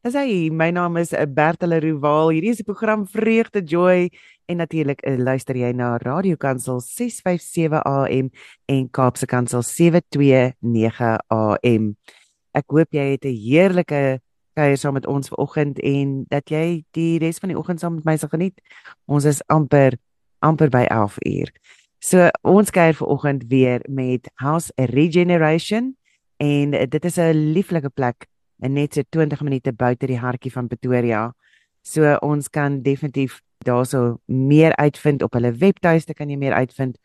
Dis hy, my naam is eh, Bertelle Rowaal. Hierdie is die program Vreugde Joy en natuurlik eh, luister jy na Radio Kansel 657 AM en Kaapse Kansel 729 AM. Ek hoop jy het 'n heerlike kuier saam met ons vanoggend en dat jy die res van die oggend saam met my sal geniet. Ons is amper amper by 11 uur. So ons kuier vanoggend weer met House Regeneration en dit is 'n lieflike plek en net so 20 minute buite die hartjie van Pretoria. So ons kan definitief daarso meer uitvind op hulle webtuiste kan jy meer uitvind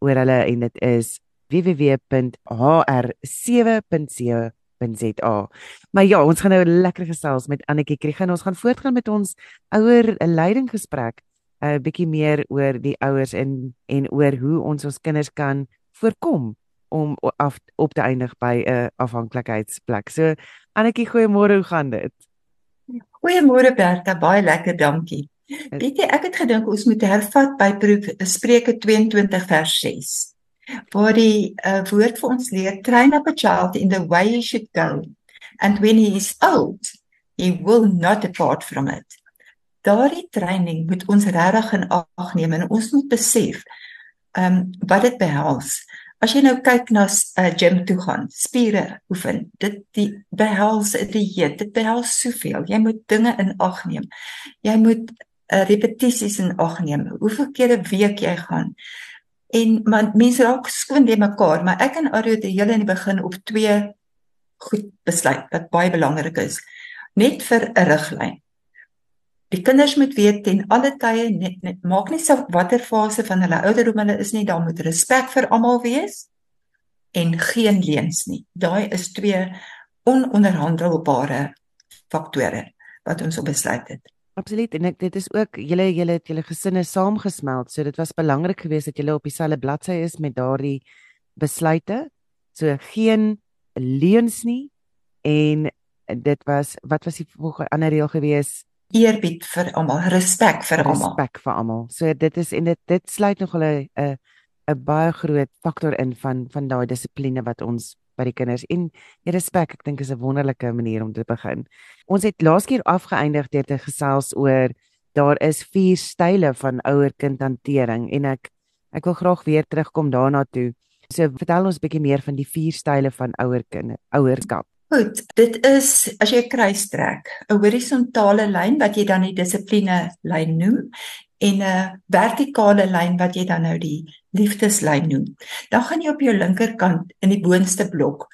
oor hulle en dit is www.hr7.co.za. Maar ja, ons gaan nou lekker gesels met Annetjie Krieg en ons gaan voortgaan met ons ouer leidinggesprek. 'n uh, bietjie meer oor die ouers en en oor hoe ons ons kinders kan voorkom om af op te eindig by 'n afhanklikheidsplek. So Annetjie, goeiemôre, hoe gaan dit? Goeiemôre Berta, baie lekker, dankie. Weet jy, ek het gedink ons moet hervat by Spreuke 22 vers 6. Waar die uh, woord vir ons leer, train up a child in the way he should go, and when he is old, he will not depart from it. Daardie training moet ons regtig in ag neem en ons moet besef ehm um, wat dit behels. As jy nou kyk na 'n uh, eh, gym toe gaan, spiere oefen, dit die behels dieet, dit behels soveel. Jy moet dinge in ag neem. Jy moet uh, repetisies in ag neem. Hoeveel kere 'n week jy gaan. En man mense raak skoon die mekaar, maar ek en Ario het hele in die begin op twee goed besluit wat baie belangrik is. Net vir 'n riglyn. Die kinders moet weet ten alle tye net, net maak nie saak watter fase van hulle ouderdom hulle is nie, daar moet respek vir almal wees en geen leuns nie. Daai is twee ononderhandelbare faktore wat ons op besluit het. Absoluut en ek dit is ook julle julle het julle gesinne saamgesmeld, so dit was belangrik geweest dat julle op dieselfde bladsy is met daardie besluite. So geen leuns nie en dit was wat was die volgende ander reël geweest? Eerbied vir almal, respek vir almal. Respek vir almal. So dit is en dit dit sluit nog 'n 'n 'n baie groot faktor in van van daai dissipline wat ons by die kinders en die respek ek dink is 'n wonderlike manier om te begin. Ons het laas keer afgeëindig deur te gesels oor daar is vier style van ouer-kind hantering en ek ek wil graag weer terugkom daarna toe. So vertel ons 'n bietjie meer van die vier style van ouer-kind ouerskap. Goed, dit is as jy 'n kruis trek, 'n horisontale lyn wat jy dan die dissipline lyn noem en 'n vertikale lyn wat jy dan nou die liefdeslyn noem. Dan gaan jy op jou linkerkant in die boonste blok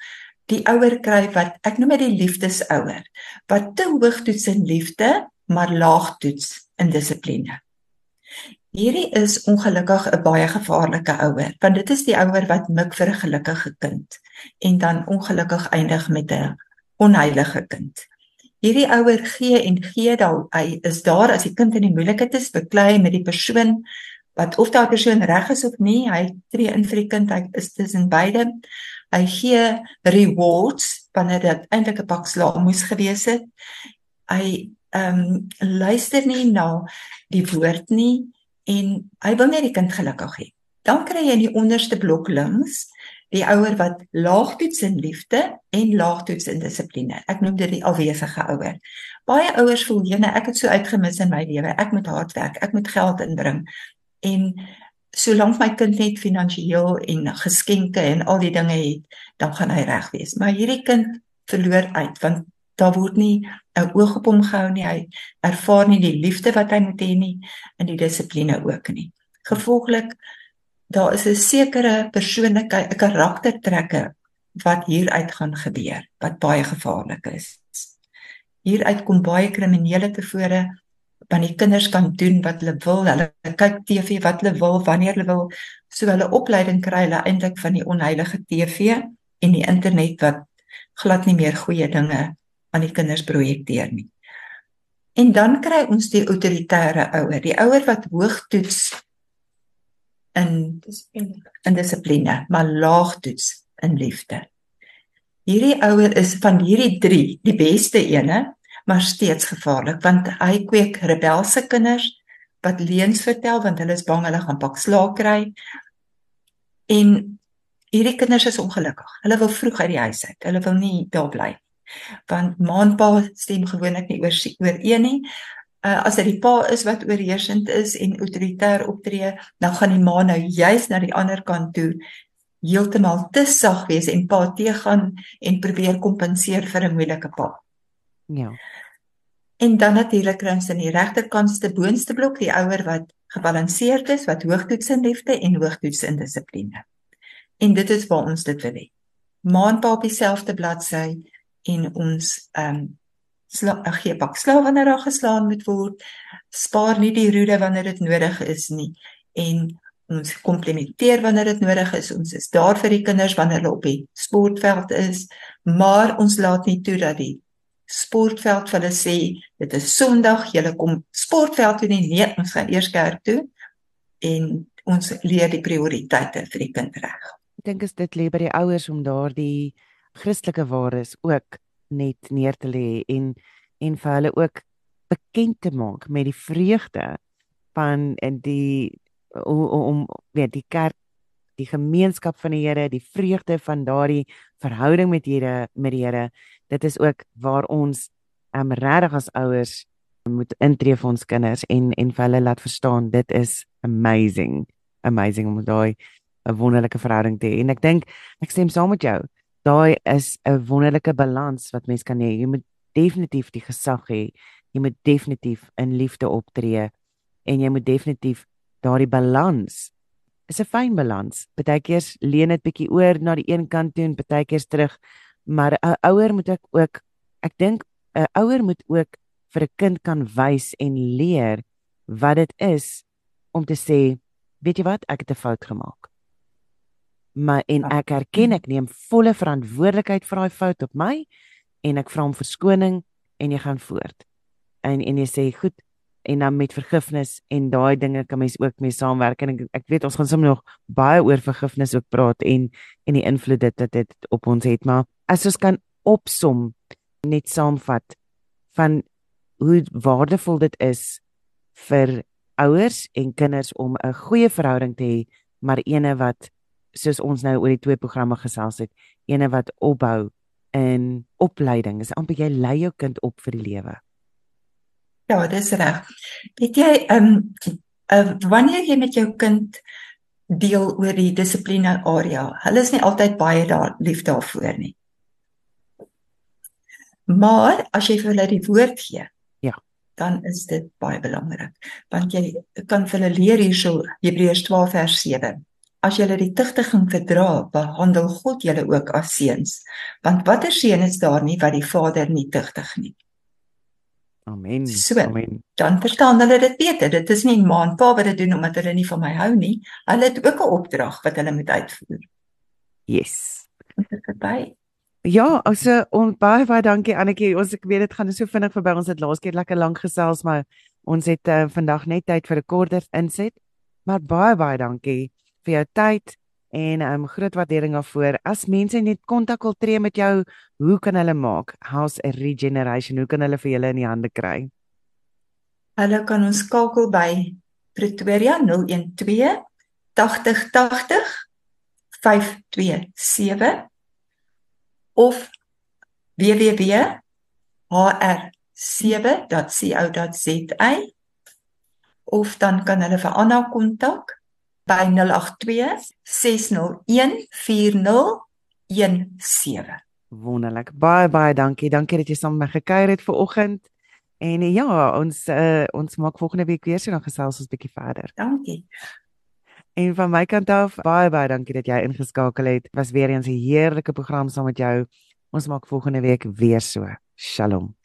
die ouer kry wat ek noem dit die liefdesouer wat te hoog toets in liefde, maar laag toets in dissipline. Hierdie is ongelukkig 'n baie gevaarlike ouer, want dit is die ouer wat mik vir 'n gelukkige kind en dan ongelukkig eindig met 'n onheilige kind. Hierdie ouer gee en gee daal hy is daar as die kind in die moeilikheid is, beklei met die persoon wat of daardie persoon reg is of nie, hy tree in vir die kind, hy is tussen beide. Hy gee rewards wanneer dit eintlik 'n pak slaag moes gewees het. Hy ehm um, luister nie na die woord nie en hy wil net die kind gelukkig hê. Dan kry jy in die onderste blok links die ouer wat laag toets in liefde en laag toets in dissipline. Ek noem dit die afwesige ouer. Baie ouers voel jene ek het so uitgemis in my lewe. Ek moet hard werk, ek moet geld inbring. En solank my kind net finansiëel en geskenke en al die dinge het, dan gaan hy reg wees. Maar hierdie kind verloor uit want daar word nie 'n oog op hom gehou nie. Hy ervaar nie die liefde wat hy moet hê nie en die dissipline ook nie. Gevolglik daar is 'n sekere persoonlike karaktertrekke wat hieruit gaan gebeur wat baie gevaarlik is. Hieruit kom baie kriminele tevore want die kinders kan doen wat hulle wil. Hulle kyk TV wat hulle wil wanneer hulle wil. So hulle opleiding kry hulle eintlik van die onheilige TV en die internet wat glad nie meer goeie dinge aan die kinders projekteer nie. En dan kry ons die autoritaire ouer, die ouer wat hoog toets in in dissipline, maar laag toets in liefde. Hierdie ouer is van hierdie 3 die beste ene, maar steeds gevaarlik want hy kweek rebelse kinders wat leuns vertel want hulle is bang hulle gaan pak slaag kry. En hierdie kinders is ongelukkig. Hulle wil vroeg uit die huis uit. Hulle wil nie daar bly nie Want maanpa stem gewoonlik nie oor oor een nie. Uh, as dit die pa is wat oorheersend is en autoritair optree, dan gaan die ma nou juis na die ander kant toe heeltemal te sag wees en pa te gaan en probeer kompenseer vir 'n moeilike pa. Ja. En dan natuurlik kry ons aan die regterkantste boonste blok die ouer wat gebalanseerd is, wat hoogtoets in liefde en hoogtoets in dissipline. En dit is waar ons dit wil hê. Maanpa op dieselfde bladsy en ons ehm um, sla gee pak slaap wanneer daar geslaan moet word. Spaar nie die roede wanneer dit nodig is nie en ons komplementeer wanneer dit nodig is. Ons is daar vir die kinders wanneer hulle op die sportveld is, maar ons laat nie toe dat die sportveld vir hulle sê dit is Sondag, julle kom sportveld toe nie. Nee, ons gaan eers kerk toe en ons leer die prioriteite vir die kind reg. Ek dink as dit lê by die ouers om daardie Christelike waardes ook net neer te lê en en vir hulle ook bekend te maak met die vreugde van en die om weet die kerk die gemeenskap van die Here die vreugde van daardie verhouding met Here met die Here. Dit is ook waar ons um, regtig as ouers moet intree vir ons kinders en en vir hulle laat verstaan dit is amazing amazing om daai 'n wonderlike verhouding te hê. En ek dink ek stem saam met jou daai is 'n wonderlike balans wat mens kan hê jy moet definitief die gesag hê jy moet definitief in liefde optree en jy moet definitief daardie balans is 'n fyn balans. Partykeer leen dit bietjie oor na die een kant toe en partykeer terug. Maar 'n ouer moet ek ook ek dink 'n ouer moet ook vir 'n kind kan wys en leer wat dit is om te sê, weet jy wat, ek het 'n fout gemaak. Maar en ja. ek erken ek neem volle verantwoordelikheid vir daai fout op my en ek vra om verskoning en jy gaan voort. En en jy sê, goed, en dan met vergifnis en daai dinge kan mens ook mee saamwerk en ek, ek weet ons gaan sommer nog baie oor vergifnis ook praat en en die invloed dit dit dit op ons het maar as ons kan opsom net saamvat van hoe waardevol dit is vir ouers en kinders om 'n goeie verhouding te hê maar ene wat soos ons nou oor die twee programme gesels het ene wat opbou in opleiding is amper jy lei jou kind op vir die lewe Ja, dis reg. Weet jy, ehm um, uh, wanneer jy met jou kind deel oor die dissipline area, hulle is nie altyd baie daar lief daarvoor nie. Maar as jy vir hulle die woord gee, ja, dan is dit baie belangrik. Want jy kan vir hulle leer hierso Hebreërs 12 vers 7. As jy die tugtiging verdra, behandel God julle ook as seuns. Want watter seun is daar nie wat die Vader nie tugtig nie? Amen. So, Amen. Dan verstaan hulle dit beter. Dit is nie ma en pa wat dit doen omdat hulle nie van my hou nie. Hulle het ook 'n opdrag wat hulle moet uitvoer. Yes. Verby. Ja, also on baie baie dankie Annetjie. Ons ek weet dit gaan so vinnig verby. Ons het laas keer lekker lank gesels, maar ons het uh, vandag net tyd vir 'n korter inset. Maar baie baie dankie vir jou tyd en um groot waardering daarvoor. As mense net kontak wil tree met jou, hoe kan hulle maak? House regeneration, hoe kan hulle vir julle in die hande kry? Hulle kan ons skakel by Pretoria 012 8080 527 of www.hr7.co.za of dan kan hulle vir Anna kontak by 082 601 4017. Wonderlik. Baie baie dankie. Dankie dat jy saam met my gekuier het vanoggend. En ja, ons uh, ons maak volgende week weer so 'n gesels ons bietjie verder. Dankie. En van my kant af, baie baie dankie dat jy ingeskakel het. Was weer eens 'n heerlike program saam met jou. Ons maak volgende week weer so. Shalom.